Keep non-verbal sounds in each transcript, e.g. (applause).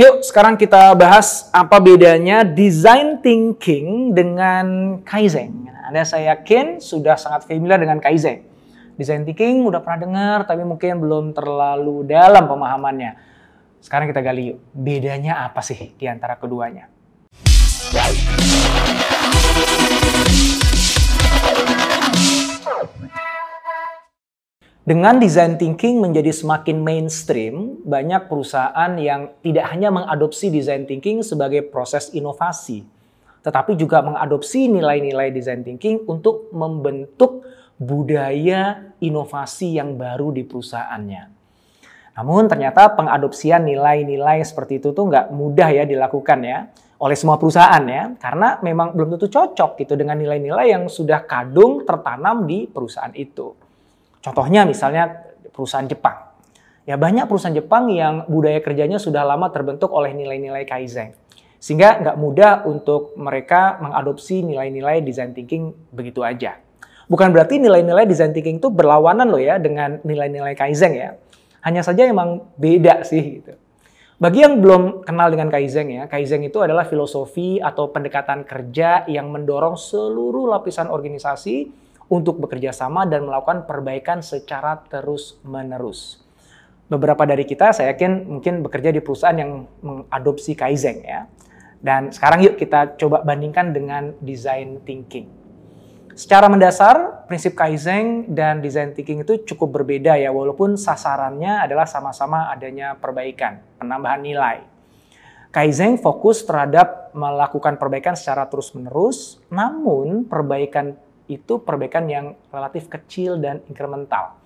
Yuk, sekarang kita bahas apa bedanya design thinking dengan Kaizen. Anda saya yakin sudah sangat familiar dengan Kaizen. Design thinking udah pernah dengar, tapi mungkin belum terlalu dalam pemahamannya. Sekarang kita gali yuk, bedanya apa sih di antara keduanya? Dengan design thinking menjadi semakin mainstream, banyak perusahaan yang tidak hanya mengadopsi design thinking sebagai proses inovasi, tetapi juga mengadopsi nilai-nilai design thinking untuk membentuk budaya inovasi yang baru di perusahaannya. Namun ternyata pengadopsian nilai-nilai seperti itu tuh nggak mudah ya dilakukan ya oleh semua perusahaan ya, karena memang belum tentu cocok gitu dengan nilai-nilai yang sudah kadung tertanam di perusahaan itu. Contohnya misalnya perusahaan Jepang. Ya banyak perusahaan Jepang yang budaya kerjanya sudah lama terbentuk oleh nilai-nilai Kaizen. Sehingga nggak mudah untuk mereka mengadopsi nilai-nilai design thinking begitu aja. Bukan berarti nilai-nilai design thinking itu berlawanan loh ya dengan nilai-nilai Kaizen ya. Hanya saja emang beda sih gitu. Bagi yang belum kenal dengan Kaizen ya, Kaizen itu adalah filosofi atau pendekatan kerja yang mendorong seluruh lapisan organisasi untuk bekerja sama dan melakukan perbaikan secara terus-menerus. Beberapa dari kita saya yakin mungkin bekerja di perusahaan yang mengadopsi Kaizen ya. Dan sekarang yuk kita coba bandingkan dengan design thinking. Secara mendasar, prinsip Kaizen dan design thinking itu cukup berbeda ya, walaupun sasarannya adalah sama-sama adanya perbaikan, penambahan nilai. Kaizen fokus terhadap melakukan perbaikan secara terus-menerus, namun perbaikan itu perbaikan yang relatif kecil dan incremental.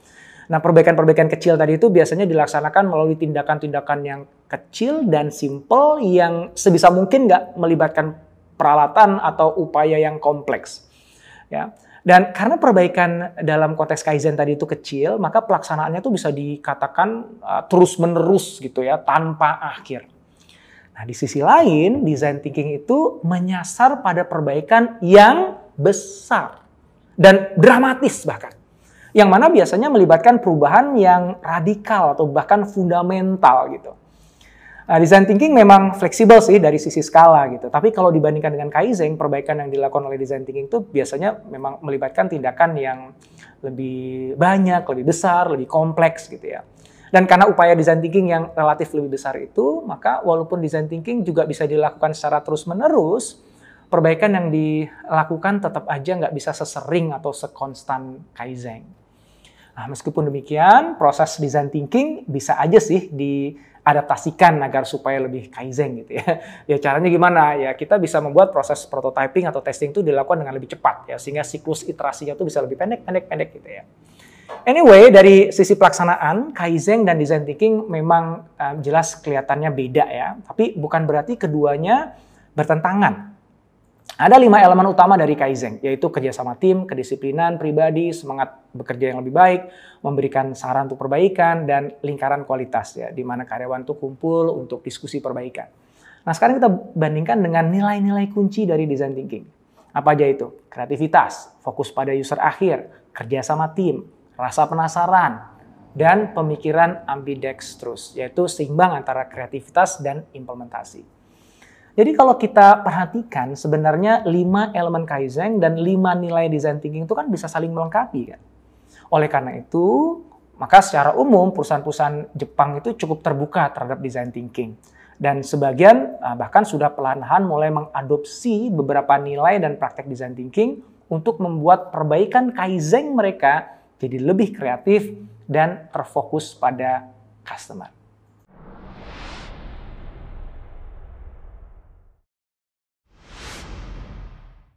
Nah, perbaikan-perbaikan kecil tadi itu biasanya dilaksanakan melalui tindakan-tindakan yang kecil dan simple yang sebisa mungkin nggak melibatkan peralatan atau upaya yang kompleks. Ya. Dan karena perbaikan dalam konteks Kaizen tadi itu kecil, maka pelaksanaannya itu bisa dikatakan uh, terus-menerus gitu ya, tanpa akhir. Nah, di sisi lain, design thinking itu menyasar pada perbaikan yang besar dan dramatis bahkan. Yang mana biasanya melibatkan perubahan yang radikal atau bahkan fundamental gitu. Nah, design thinking memang fleksibel sih dari sisi skala gitu. Tapi kalau dibandingkan dengan Kaizen, perbaikan yang dilakukan oleh design thinking itu biasanya memang melibatkan tindakan yang lebih banyak, lebih besar, lebih kompleks gitu ya. Dan karena upaya design thinking yang relatif lebih besar itu, maka walaupun design thinking juga bisa dilakukan secara terus-menerus, perbaikan yang dilakukan tetap aja nggak bisa sesering atau sekonstan Kaizen. Nah, meskipun demikian, proses design thinking bisa aja sih diadaptasikan agar supaya lebih Kaizen gitu ya. (laughs) Ya caranya gimana? Ya kita bisa membuat proses prototyping atau testing itu dilakukan dengan lebih cepat ya sehingga siklus iterasinya itu bisa lebih pendek, pendek, pendek gitu ya. Anyway, dari sisi pelaksanaan, Kaizen dan design thinking memang um, jelas kelihatannya beda ya. Tapi bukan berarti keduanya bertentangan ada lima elemen utama dari Kaizen, yaitu kerjasama tim, kedisiplinan pribadi, semangat bekerja yang lebih baik, memberikan saran untuk perbaikan, dan lingkaran kualitas, ya, di mana karyawan itu kumpul untuk diskusi perbaikan. Nah sekarang kita bandingkan dengan nilai-nilai kunci dari design thinking. Apa aja itu? Kreativitas, fokus pada user akhir, kerjasama tim, rasa penasaran, dan pemikiran ambidextrous, yaitu seimbang antara kreativitas dan implementasi. Jadi kalau kita perhatikan sebenarnya lima elemen Kaizen dan lima nilai design thinking itu kan bisa saling melengkapi kan. Oleh karena itu, maka secara umum perusahaan-perusahaan Jepang itu cukup terbuka terhadap design thinking. Dan sebagian ah, bahkan sudah perlahan-lahan mulai mengadopsi beberapa nilai dan praktek design thinking untuk membuat perbaikan Kaizen mereka jadi lebih kreatif dan terfokus pada customer.